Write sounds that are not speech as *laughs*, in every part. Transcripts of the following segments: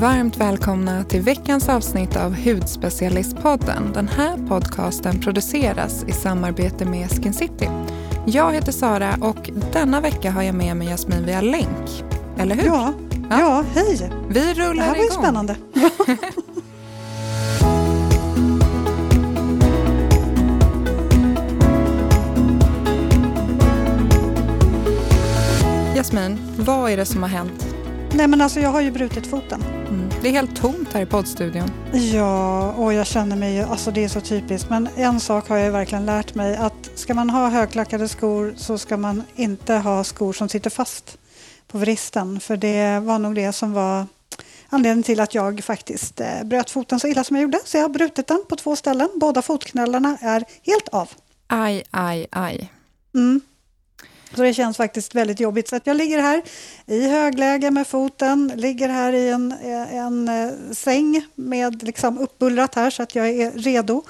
varmt välkomna till veckans avsnitt av Hudspecialistpodden. Den här podcasten produceras i samarbete med Skin City. Jag heter Sara och denna vecka har jag med mig Jasmin via länk. Eller hur? Ja, ja. ja hej! Vi rullar igång. Det här var ju spännande. *laughs* Jasmin, vad är det som har hänt? Nej men alltså jag har ju brutit foten. Mm. Det är helt tomt här i poddstudion. Ja, och jag känner mig ju, alltså det är så typiskt. Men en sak har jag verkligen lärt mig att ska man ha högklackade skor så ska man inte ha skor som sitter fast på vristen. För det var nog det som var anledningen till att jag faktiskt eh, bröt foten så illa som jag gjorde. Så jag har brutit den på två ställen. Båda fotknölarna är helt av. Aj, aj, aj. Mm. Så det känns faktiskt väldigt jobbigt. Så att jag ligger här i högläge med foten, ligger här i en, en eh, säng med liksom uppbullrat här så att jag är redo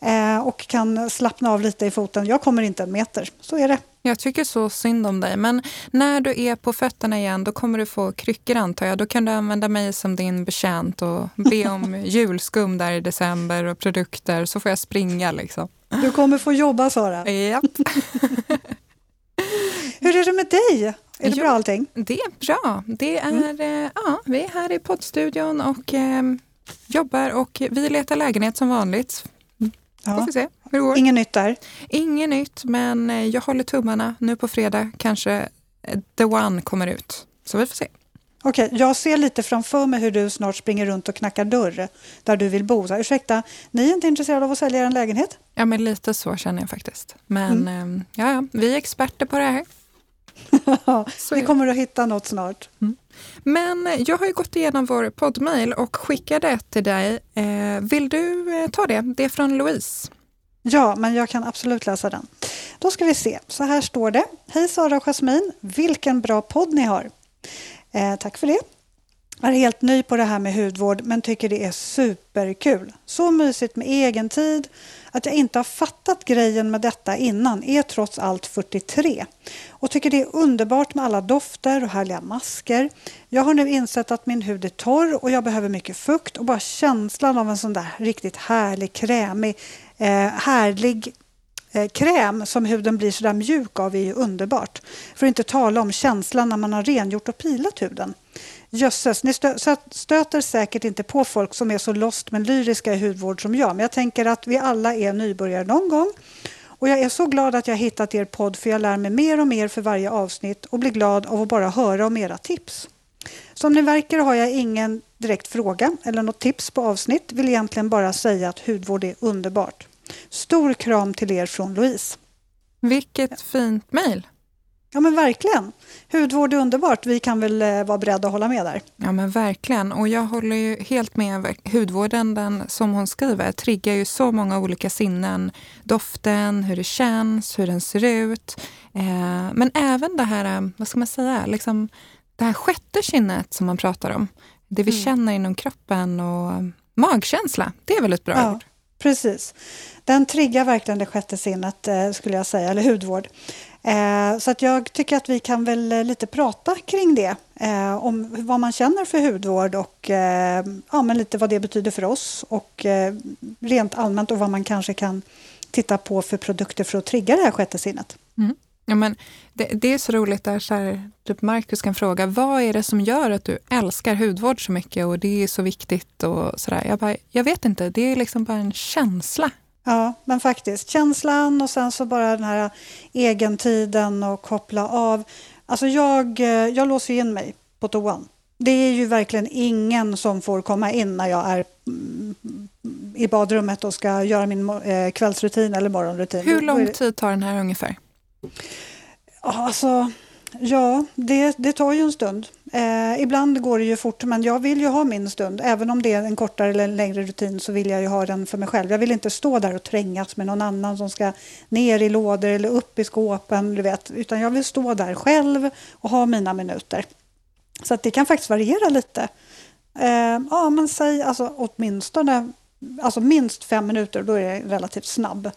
eh, och kan slappna av lite i foten. Jag kommer inte en meter, så är det. Jag tycker så synd om dig, men när du är på fötterna igen då kommer du få kryckor antar jag. Då kan du använda mig som din betjänt och be om *laughs* julskum där i december och produkter så får jag springa liksom. Du kommer få jobba Sara. Japp. *laughs* Hur är det med dig? Är det jo, bra allting? Det är bra. Det är, mm. eh, ja, vi är här i poddstudion och eh, jobbar och vi letar lägenhet som vanligt. Ja. Får vi se hur det går. Inget nytt där? Inget nytt, men eh, jag håller tummarna. Nu på fredag kanske eh, The One kommer ut. Så vi får se. Okej, okay, jag ser lite framför mig hur du snart springer runt och knackar dörr där du vill bo. Så, ursäkta, ni är inte intresserade av att sälja er lägenhet? Ja, men lite så känner jag faktiskt. Men mm. ja, ja, vi är experter på det här. *laughs* vi kommer att hitta något snart. Mm. Men jag har ju gått igenom vår poddmail och skickade ett till dig. Eh, vill du eh, ta det? Det är från Louise. Ja, men jag kan absolut läsa den. Då ska vi se. Så här står det. Hej Sara och Jasmin. Vilken bra podd ni har. Eh, tack för det. Är helt ny på det här med hudvård men tycker det är superkul. Så mysigt med egen tid. Att jag inte har fattat grejen med detta innan är trots allt 43 och tycker det är underbart med alla dofter och härliga masker. Jag har nu insett att min hud är torr och jag behöver mycket fukt och bara känslan av en sån där riktigt härlig, krämig, eh, härlig Eh, kräm som huden blir sådär mjuk av är ju underbart. För att inte tala om känslan när man har rengjort och pilat huden. Jösses, ni stöter säkert inte på folk som är så lost men lyriska i hudvård som jag. Men jag tänker att vi alla är nybörjare någon gång. Och jag är så glad att jag hittat er podd för jag lär mig mer och mer för varje avsnitt och blir glad av att bara höra om era tips. Som ni verkar har jag ingen direkt fråga eller något tips på avsnitt. Vill egentligen bara säga att hudvård är underbart. Stor kram till er från Louise. Vilket fint mejl. Ja men verkligen. Hudvård är underbart. Vi kan väl eh, vara beredda att hålla med där. Ja men verkligen. Och jag håller ju helt med. Hudvården, den, som hon skriver, triggar ju så många olika sinnen. Doften, hur det känns, hur den ser ut. Eh, men även det här, eh, vad ska man säga, liksom, det här sjätte sinnet som man pratar om. Det vi mm. känner inom kroppen och magkänsla. Det är väl ett bra ja, ord? Precis. Den triggar verkligen det sjätte sinnet, eh, skulle jag säga, eller hudvård. Eh, så att jag tycker att vi kan väl eh, lite prata kring det. Om vad man känner för hudvård och ja, men lite vad det betyder för oss och rent allmänt och vad man kanske kan titta på för produkter för att trigga det här sjätte sinnet. Mm. Ja, men det, det, är så roligt där så här, typ Marcus kan fråga, vad är det som gör att du älskar hudvård så mycket och det är så viktigt och sådär. Jag, bara, jag vet inte, det är liksom bara en känsla Ja, men faktiskt. Känslan och sen så bara den här egentiden och koppla av. Alltså jag, eh, jag låser in mig på toan. Det är ju verkligen ingen som får komma in när jag är mm, i badrummet och ska göra min eh, kvällsrutin eller morgonrutin. Hur lång tid tar den här ungefär? Alltså, Ja, det, det tar ju en stund. Eh, ibland går det ju fort, men jag vill ju ha min stund. Även om det är en kortare eller en längre rutin så vill jag ju ha den för mig själv. Jag vill inte stå där och trängas med någon annan som ska ner i lådor eller upp i skåpen, du vet. Utan jag vill stå där själv och ha mina minuter. Så att det kan faktiskt variera lite. Eh, ja, men säg alltså åtminstone alltså minst fem minuter, då är jag relativt snabb.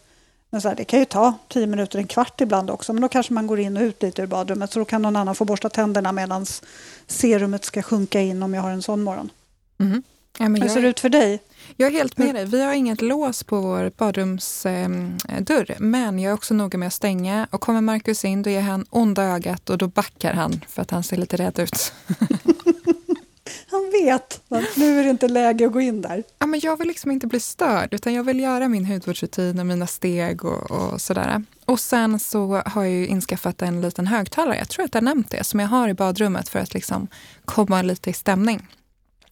Men så här, det kan ju ta tio minuter, en kvart ibland också. Men då kanske man går in och ut lite ur badrummet så då kan någon annan få borsta tänderna medan serumet ska sjunka in om jag har en sån morgon. Mm. Ja, Hur ser det ut för dig? Jag är helt med dig. Vi har inget lås på vår badrumsdörr. Eh, men jag är också noga med att stänga. Och kommer Markus in, då ger han onda ögat och då backar han för att han ser lite rädd ut. *laughs* han vet att nu är det inte läge att gå in där. Ja, men jag vill liksom inte bli störd, utan jag vill göra min hudvårdsrutin och mina steg och, och sådär. Och sen så har jag ju inskaffat en liten högtalare, jag tror att jag nämnt det, som jag har i badrummet för att liksom komma lite i stämning.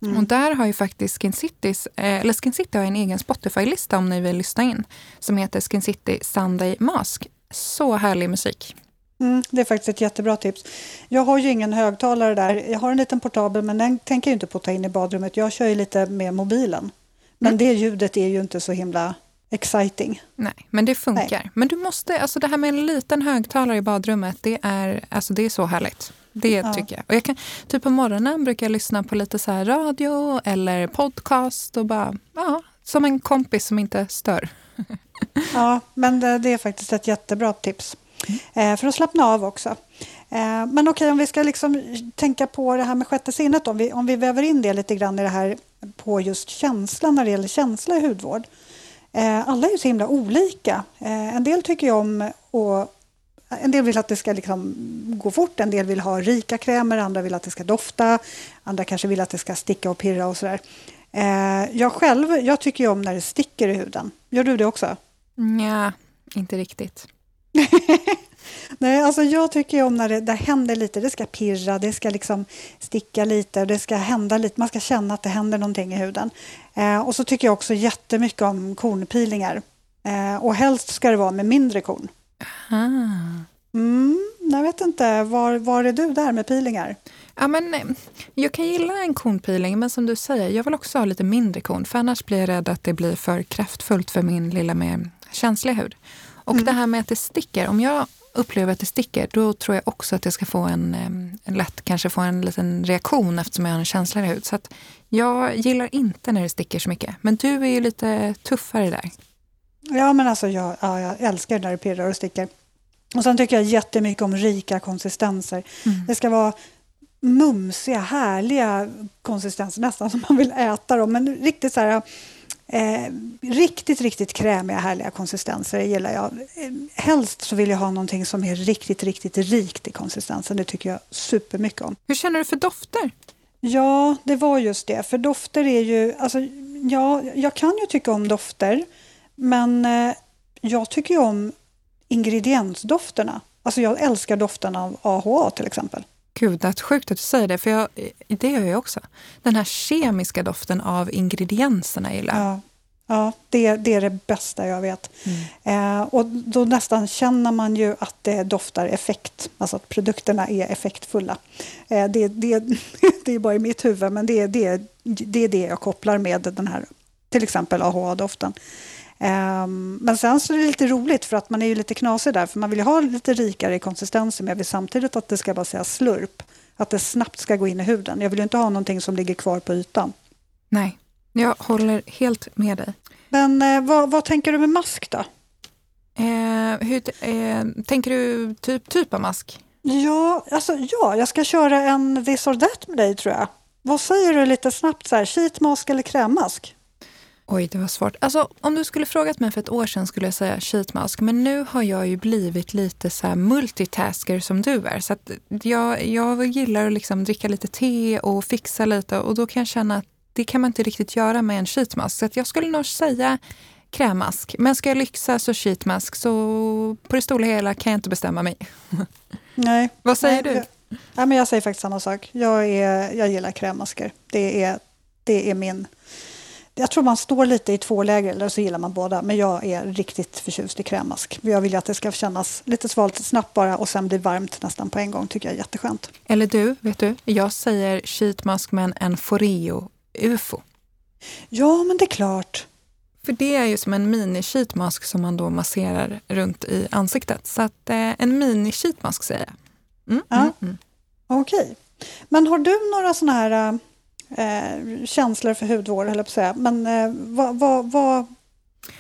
Mm. Och där har ju faktiskt Skin City, eh, eller Skin City har en egen Spotify-lista om ni vill lyssna in, som heter Skin City Sunday Mask. Så härlig musik. Mm, det är faktiskt ett jättebra tips. Jag har ju ingen högtalare där. Jag har en liten portabel men den tänker jag inte på att ta in i badrummet. Jag kör ju lite med mobilen. Men mm. det ljudet är ju inte så himla exciting. Nej, men det funkar. Nej. Men du måste, alltså det här med en liten högtalare i badrummet, det är, alltså det är så härligt. Det ja. tycker jag. Och jag kan, typ på morgonen brukar jag lyssna på lite så radio eller podcast och bara, ja, som en kompis som inte stör. *laughs* ja, men det, det är faktiskt ett jättebra tips. Mm. för att slappna av också. Eh, men okej, om vi ska liksom tänka på det här med sjätte sinnet, om vi, om vi väver in det lite grann i det här på just känslan när det gäller känsla i hudvård. Eh, alla är ju så himla olika. Eh, en del tycker ju om och en del vill att det ska liksom gå fort, en del vill ha rika krämer, andra vill att det ska dofta, andra kanske vill att det ska sticka och pirra och sådär. Eh, jag själv, jag tycker ju om när det sticker i huden. Gör du det också? Ja, inte riktigt. *laughs* Nej, alltså jag tycker om när det, det händer lite. Det ska pirra, det ska liksom sticka lite och det ska hända lite. Man ska känna att det händer någonting i huden. Eh, och så tycker jag också jättemycket om kornpeelingar. Eh, och helst ska det vara med mindre korn. Mm, jag vet inte, var, var är du där med peelingar? Ja, men, eh, jag kan gilla en kornpeeling, men som du säger, jag vill också ha lite mindre korn. För annars blir jag rädd att det blir för kraftfullt för min lilla med känsliga hud. Och mm. det här med att det sticker, om jag upplever att det sticker, då tror jag också att jag ska få en, en lätt, kanske få en liten reaktion eftersom jag har en känsligare hud. Så att jag gillar inte när det sticker så mycket. Men du är ju lite tuffare där. Ja, men alltså jag, ja, jag älskar när det pirrar och sticker. Och sen tycker jag jättemycket om rika konsistenser. Mm. Det ska vara mumsiga, härliga konsistenser, nästan som man vill äta dem. Men riktigt så här Eh, riktigt, riktigt krämiga, härliga konsistenser gillar jag. Eh, helst så vill jag ha någonting som är riktigt, riktigt rikt i konsistensen. Det tycker jag supermycket om. Hur känner du för dofter? Ja, det var just det. För dofter är ju... Alltså, ja, jag kan ju tycka om dofter, men eh, jag tycker ju om ingrediensdofterna. Alltså jag älskar doften av AHA till exempel. Gud, det är sjukt att du säger det, för jag, det gör jag också. Den här kemiska doften av ingredienserna gillar ja. Ja, det, det är det bästa jag vet. Mm. Eh, och då nästan känner man ju att det doftar effekt, alltså att produkterna är effektfulla. Eh, det, det, *laughs* det är bara i mitt huvud, men det, det, det är det jag kopplar med den här, till exempel AHA-doften. Um, men sen så är det lite roligt för att man är ju lite knasig där för man vill ju ha lite rikare i konsistensen men jag vill samtidigt att det ska bara säga slurp. Att det snabbt ska gå in i huden. Jag vill ju inte ha någonting som ligger kvar på ytan. Nej, jag håller helt med dig. Men eh, vad, vad, tänker du med mask då? Eh, hur, eh, tänker du typ, typ av mask? Ja, alltså, ja, jag ska köra en this or that med dig tror jag. Vad säger du lite snabbt, så här, sheetmask eller krämmask? Oj, det var svårt. Alltså, om du skulle frågat mig för ett år sedan skulle jag säga sheetmask. Men nu har jag ju blivit lite så multitasker som du är. Så jag, jag gillar att liksom dricka lite te och fixa lite och då kan jag känna att det kan man inte riktigt göra med en sheetmask. Så jag skulle nog säga krämmask. Men ska jag lyxa så sheetmask. Så på det stora hela kan jag inte bestämma mig. *laughs* Nej. Vad säger Nej, du? Jag, ja, men jag säger faktiskt samma sak. Jag, är, jag gillar krämmasker. Det är, det är min jag tror man står lite i två läger, eller så gillar man båda. Men jag är riktigt förtjust i krämmask. Jag vill att det ska kännas lite svalt snabbt bara och sen bli varmt nästan på en gång. tycker jag är jätteskönt. Eller du, vet du? Jag säger sheetmask men en Foreo UFO. Ja, men det är klart. För det är ju som en mini-sheetmask som man då masserar runt i ansiktet. Så att eh, en mini-sheetmask säger jag. Mm, ja. mm, mm. Okej. Okay. Men har du några sådana här eh, känslor för hudvård, höll jag på att säga. Men eh, vad, vad, vad,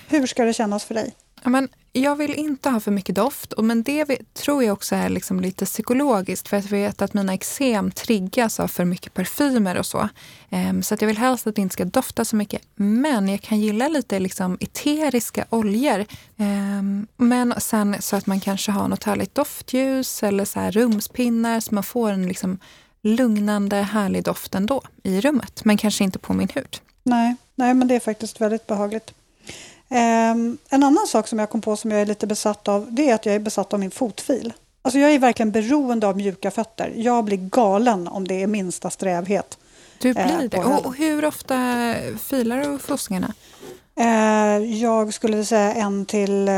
hur ska det kännas för dig? Ja, men jag vill inte ha för mycket doft. Och men det tror jag också är liksom lite psykologiskt. För jag vet att mina eksem triggas av för mycket parfymer och så. Ehm, så att jag vill helst att det inte ska dofta så mycket. Men jag kan gilla lite liksom eteriska oljor. Ehm, men sen så att man kanske har något härligt doftljus eller så här rumspinnar så man får en liksom lugnande, härlig doft ändå i rummet. Men kanske inte på min hud. Nej, nej men det är faktiskt väldigt behagligt. Um, en annan sak som jag kom på som jag är lite besatt av, det är att jag är besatt av min fotfil. Alltså jag är verkligen beroende av mjuka fötter. Jag blir galen om det är minsta strävhet. Du blir eh, det? Och, och, hur ofta filar du fossingarna? Eh, jag skulle säga en till eh,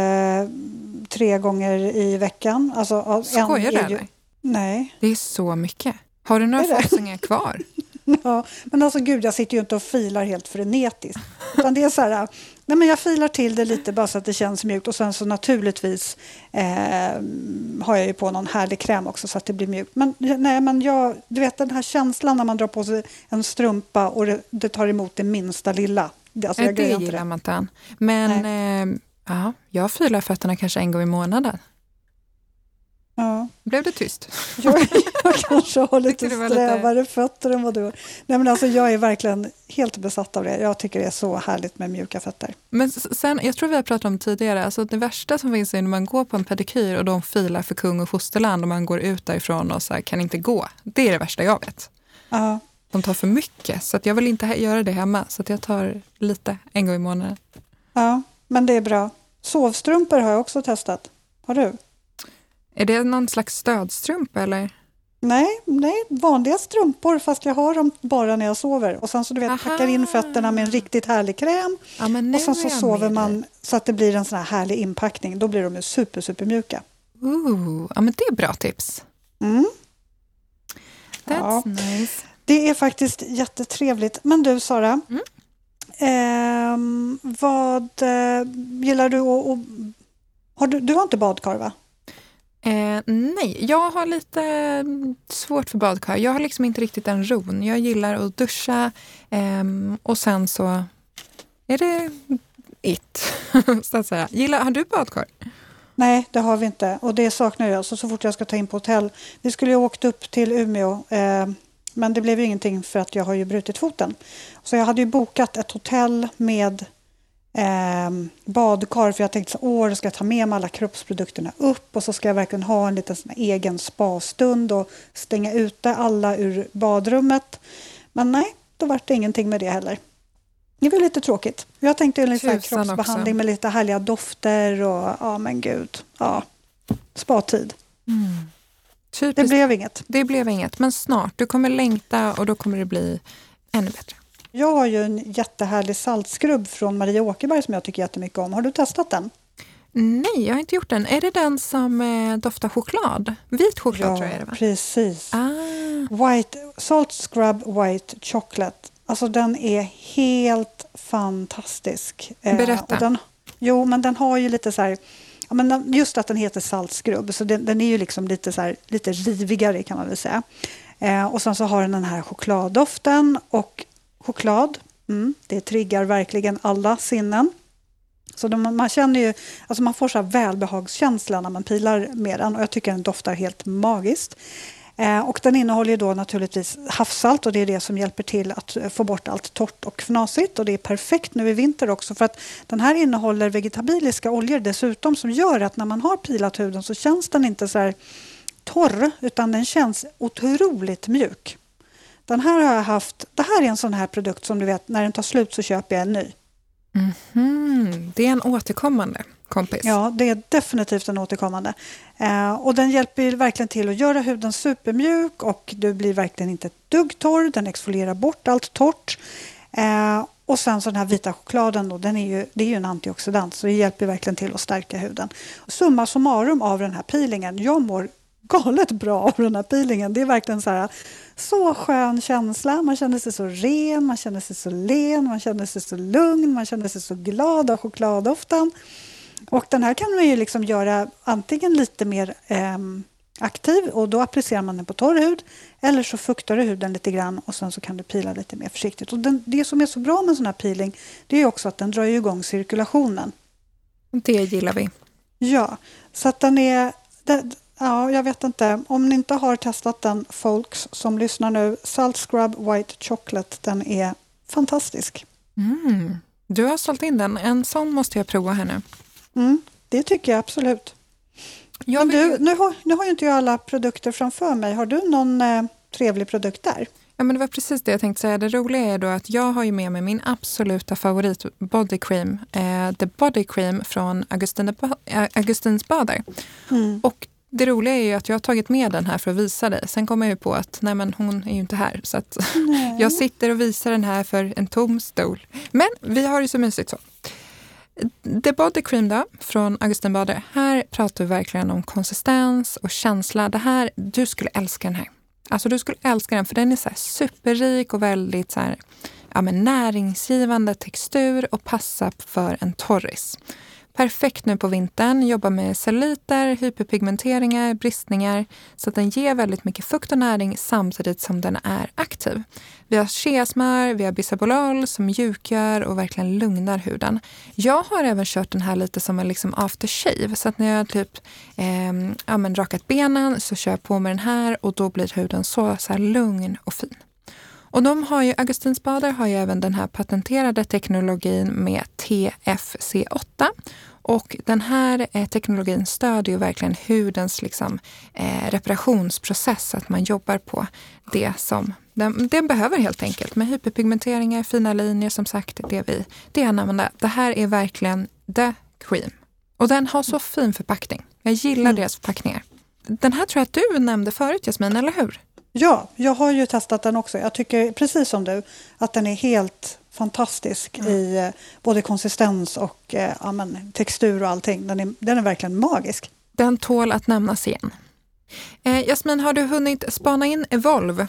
tre gånger i veckan. Alltså, Skojar du eller? Nej. Det är så mycket. Har du några fossingar kvar? *laughs* ja, men alltså gud, jag sitter ju inte och filar helt frenetiskt. Utan det är så här, nej men jag filar till det lite bara så att det känns mjukt och sen så naturligtvis eh, har jag ju på någon härlig kräm också så att det blir mjukt. Men nej, men jag, du vet den här känslan när man drar på sig en strumpa och det, det tar emot det minsta lilla. Alltså, jag det gillar man inte. Men eh, ja, jag filar fötterna kanske en gång i månaden. Blev det tyst? *laughs* Jag, jag kanske har lite strävare lite... fötter än vad du har. Nej, men alltså, jag är verkligen helt besatt av det. Jag tycker det är så härligt med mjuka fötter. Men sen, jag tror vi har pratat om tidigare, alltså det värsta som finns är när man går på en pedikyr och de filar för kung och fosterland och man går ut därifrån och så här, kan inte gå. Det är det värsta jag vet. Ja. De tar för mycket, så jag vill inte göra det hemma. Så jag tar lite en gång i månaden. Ja, men det är bra. Sovstrumpor har jag också testat. Har du? Är det någon slags stödstrumpa eller? Nej, nej, vanliga strumpor fast jag har dem bara när jag sover. Och sen så du vet, packar in fötterna med en riktigt härlig kräm. Ja, och sen så sover man så att det blir en sån här härlig inpackning. Då blir de ju super, super mjuka. Ooh, ja, men det är bra tips. Mm. That's ja. nice. Det är faktiskt jättetrevligt. Men du Sara, mm. eh, vad eh, gillar du att... Har du, du har inte badkar va? Eh, nej, jag har lite mm, svårt för badkar. Jag har liksom inte riktigt den ron. Jag gillar att duscha eh, och sen så är det it, *laughs* så att säga. Gillar, har du badkar? Nej, det har vi inte och det saknar jag så, så fort jag ska ta in på hotell. Vi skulle ju ha åkt upp till Umeå eh, men det blev ju ingenting för att jag har ju brutit foten. Så jag hade ju bokat ett hotell med eh, badkar för jag tänkte så år ska jag ta med mig alla kroppsprodukterna upp och så ska jag verkligen ha en liten egen spastund och stänga ute alla ur badrummet. Men nej, då var det ingenting med det heller. Det var lite tråkigt. Jag tänkte en liten kroppsbehandling också. med lite härliga dofter och ja men gud, ja, spatid. Mm. Det blev inget. Det blev inget, men snart. Du kommer längta och då kommer det bli ännu bättre. Jag har ju en jättehärlig saltskrubb från Maria Åkerberg som jag tycker jättemycket om. Har du testat den? Nej, jag har inte gjort den. Är det den som eh, doftar choklad? Vit choklad ja, tror jag det va? precis. Ah. White, salt Scrub White Chocolate. Alltså den är helt fantastisk. Eh, Berätta. Eh, den, jo, men den har ju lite så här... Ja, men just att den heter saltskrubb, så den, den är ju liksom lite, så här, lite rivigare kan man väl säga. Eh, och sen så har den den här chokladdoften och choklad. Mm, det triggar verkligen alla sinnen. Så de, man känner ju, alltså man får så välbehagskänsla när man pilar med den och jag tycker den doftar helt magiskt. Eh, och den innehåller ju då naturligtvis havssalt och det är det som hjälper till att få bort allt torrt och fnasigt och det är perfekt nu i vinter också för att den här innehåller vegetabiliska oljor dessutom som gör att när man har pilat huden så känns den inte så här torr utan den känns otroligt mjuk. Den här har jag haft, det här är en sån här produkt som du vet, när den tar slut så köper jag en ny. Mm -hmm. Det är en återkommande kompis. Ja, det är definitivt en återkommande. Eh, och den hjälper verkligen till att göra huden supermjuk och du blir verkligen inte ett dugg torr. Den exfolierar bort allt torrt. Eh, och sen så den här vita chokladen, då, den är ju, det är ju en antioxidant så det hjälper verkligen till att stärka huden. Summa summarum av den här peelingen, jag mår galet bra av den här peelingen. Det är verkligen så här, så skön känsla. Man känner sig så ren, man känner sig så len, man känner sig så lugn, man känner sig så glad av chokladdoften. Och den här kan man ju liksom göra antingen lite mer eh, aktiv och då applicerar man den på torr hud eller så fuktar du huden lite grann och sen så kan du pila lite mer försiktigt. Och den, det som är så bra med en sån här peeling det är också att den drar igång cirkulationen. Det gillar vi. Ja, så att den är... Det, ja, jag vet inte. Om ni inte har testat den, folks som lyssnar nu, Salt Scrub White Chocolate, den är fantastisk. Mm. Du har sålt in den. En sån måste jag prova här nu. Mm, det tycker jag absolut. Jag Men du, nu, har, nu har ju inte jag alla produkter framför mig. Har du någon eh, trevlig produkt där? Ja, men det var precis det jag tänkte säga. Det roliga är då att jag har ju med mig min absoluta favorit body cream. Eh, The Body Cream från Augustin, Augustins Bader. Mm. Och det roliga är ju att jag har tagit med den här för att visa dig. Sen kommer jag ju på att nej men hon är ju inte här. Så att *laughs* jag sitter och visar den här för en tom stol. Men vi har ju så mysigt så. The Body Cream då, från Augustin Bader. Här pratar vi verkligen om konsistens och känsla. Det här, du skulle älska den här. Alltså du skulle älska den för den är så superrik och väldigt så här, ja, men näringsgivande textur och passar för en torris. Perfekt nu på vintern, jobbar med celluliter, hyperpigmenteringar, bristningar så att den ger väldigt mycket fukt och näring samtidigt som den är aktiv. Vi har cheasmör, vi har bisabolol som mjukgör och verkligen lugnar huden. Jag har även kört den här lite som en liksom aftershave så att när jag typ eh, ja, men rakat benen så kör jag på med den här och då blir huden så, så lugn och fin. Och de har ju, Augustinsbader har ju även den här patenterade teknologin med TFC8 och den här eh, teknologin stödjer ju verkligen hudens liksom, eh, reparationsprocess, att man jobbar på det som den, den, behöver helt enkelt. Med hyperpigmenteringar, fina linjer, som sagt, det vi det använder. Det här är verkligen the cream. Och den har så fin förpackning. Jag gillar mm. deras förpackningar. Den här tror jag att du nämnde förut, Jasmin, eller hur? Ja, jag har ju testat den också. Jag tycker precis som du att den är helt fantastisk mm. i eh, både konsistens och eh, ja, men, textur och allting. Den är, den är verkligen magisk. Den tål att nämnas igen. Eh, Jasmin, har du hunnit spana in Evolve?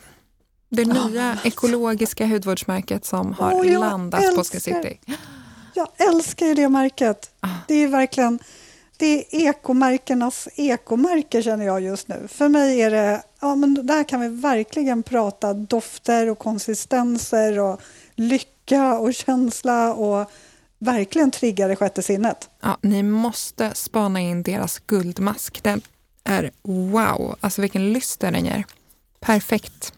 Det oh, nya ekologiska hudvårdsmärket som har oh, landat älskar, på Ska City. Jag älskar det märket. Ah. Det är verkligen det är ekomärkenas ekomärke känner jag just nu. För mig är det, ja men där kan vi verkligen prata dofter och konsistenser och lycka och känsla och verkligen trigga det sjätte sinnet. Ja, ni måste spana in deras guldmask. Den är wow, alltså vilken lyster den ger. Perfekt.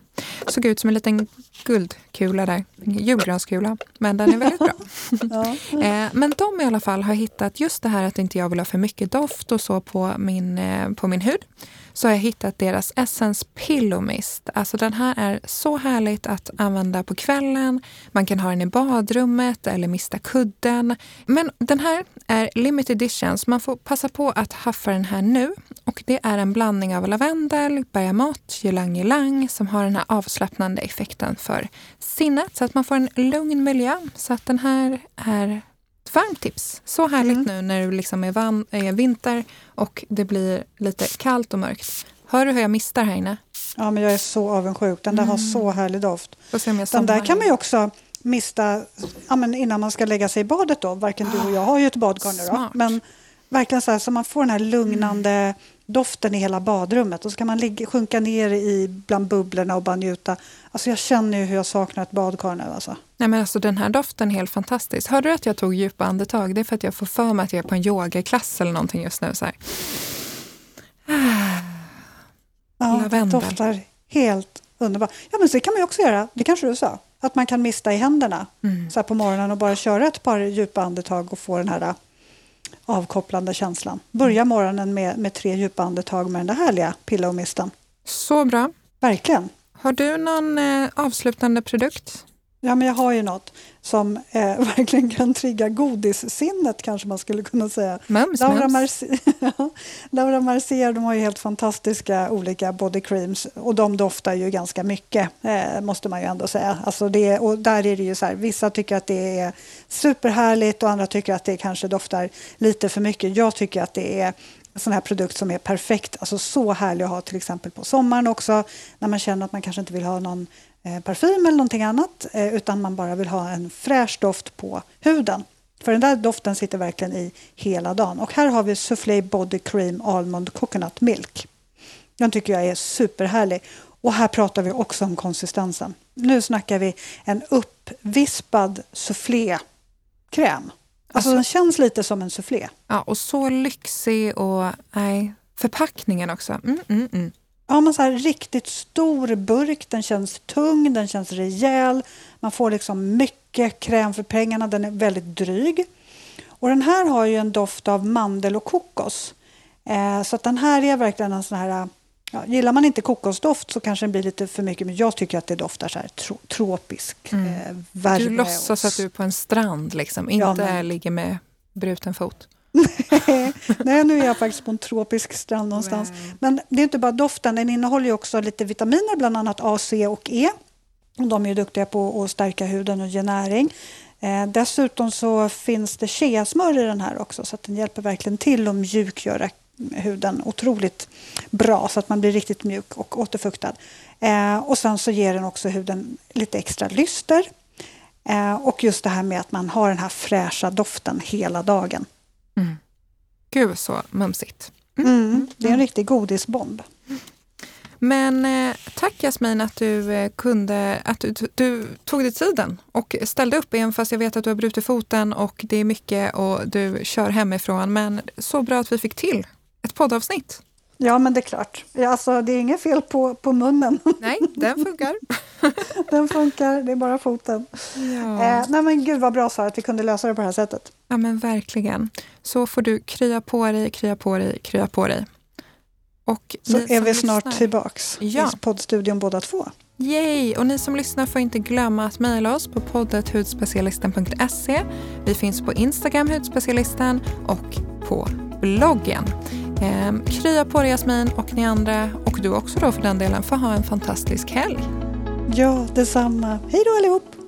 Såg ut som en liten guldkula där, julgranskula. Men den är väldigt bra. *laughs* ja. *laughs* Eh, men de i alla fall har hittat just det här att inte jag vill ha för mycket doft och så på min, eh, på min hud så har jag hittat deras Essence Pillow Mist. Alltså den här är så härligt att använda på kvällen. Man kan ha den i badrummet eller mista kudden. Men den här är limited edition så man får passa på att haffa den här nu. Och det är en blandning av lavendel, bergamott, ylang ylang som har den här avslappnande effekten för sinnet så att man får en lugn miljö. Så att den här är ett varmt tips. Så härligt mm. nu när det liksom är, van, är vinter och det blir lite kallt och mörkt. Hör du hur jag mistar här inne? Ja, men jag är så avundsjuk. Den där mm. har så härlig doft. Den där kan man ju också mista ja, men innan man ska lägga sig i badet. Då. Varken du och jag har ju ett badkar nu. Då. Men verkligen så, här, så man får den här lugnande mm. Doften i hela badrummet. Och så kan man ligga, sjunka ner i bland bubblorna och bara njuta. Alltså jag känner ju hur jag saknar ett badkar nu. Alltså. Nej, men alltså, den här doften är helt fantastisk. Hörde du att jag tog djupa andetag? Det är för att jag får för mig att jag är på en yogaklass eller någonting just nu. Så här. Ja, Lavendel. doftar helt underbart. Ja, men så kan man också göra. Det kanske du sa. Att man kan mista i händerna mm. så på morgonen och bara köra ett par djupa andetag och få den här avkopplande känslan. Börja morgonen med, med tre djupa andetag med den där härliga pillowmisten. Så bra. Verkligen. Har du någon eh, avslutande produkt? Ja, men jag har ju något som eh, *laughs* verkligen kan trigga godissinnet kanske man skulle kunna säga. Mums, Laura, mums. Laura Mercier *laughs* de har ju helt fantastiska olika body creams och de doftar ju ganska mycket eh, måste man ju ändå säga. Alltså det, och där är det ju så här, vissa tycker att det är superhärligt och andra tycker att det kanske doftar lite för mycket. Jag tycker att det är sån här produkt som är perfekt, alltså så härlig att ha till exempel på sommaren också när man känner att man kanske inte vill ha någon parfym eller någonting annat eh, utan man bara vill ha en fräsch doft på huden. För den där doften sitter verkligen i hela dagen. Och här har vi Soufflé Body Cream Almond Coconut Milk. Den tycker jag är superhärlig. Och här pratar vi också om konsistensen. Nu snackar vi en uppvispad soufflé-kräm. Alltså, den känns lite som en soufflé. Ja, och så lyxig och nej, förpackningen också. Mm, mm, mm. Ja, men så här, riktigt stor burk, den känns tung, den känns rejäl. Man får liksom mycket kräm för pengarna, den är väldigt dryg. Och den här har ju en doft av mandel och kokos. Eh, så att den här är verkligen en sån här... Ja, gillar man inte kokosdoft så kanske den blir lite för mycket, men jag tycker att det doftar så här tro, tropisk mm. eh, värme. Du låtsas att du är på en strand, liksom, inte ja, men... ligger med bruten fot. Nej, nu är jag faktiskt på en tropisk strand någonstans. Wow. Men det är inte bara doften, den innehåller ju också lite vitaminer, bland annat A, C och E. De är ju duktiga på att stärka huden och ge näring. Eh, dessutom så finns det cheasmör i den här också så att den hjälper verkligen till att mjukgöra huden otroligt bra så att man blir riktigt mjuk och återfuktad. Eh, och sen så ger den också huden lite extra lyster. Eh, och just det här med att man har den här fräscha doften hela dagen. Mm. Gud så mumsigt. Mm. Mm, det är en mm. riktig godisbomb. Men eh, tack Jasmin att du eh, kunde, att du, du, tog dig tiden och ställde upp även fast jag vet att du har brutit foten och det är mycket och du kör hemifrån. Men så bra att vi fick till ett poddavsnitt. Ja, men det är klart. Alltså, det är inget fel på, på munnen. *laughs* Nej, den funkar. *laughs* den funkar, det är bara foten. Ja. Eh, nej, men gud vad bra Sara att vi kunde lösa det på det här sättet. Ja, men verkligen. Så får du krya på dig, krya på dig, krya på dig. Och så är vi snart lyssnar, tillbaks ja. i poddstudion båda två. Yay! Och ni som lyssnar får inte glömma att mejla oss på poddet Vi finns på Instagram, hudspecialisten, och på bloggen. Eh, krya på dig Jasmin och ni andra och du också då för den delen får ha en fantastisk helg. Ja, detsamma. Hej då allihop!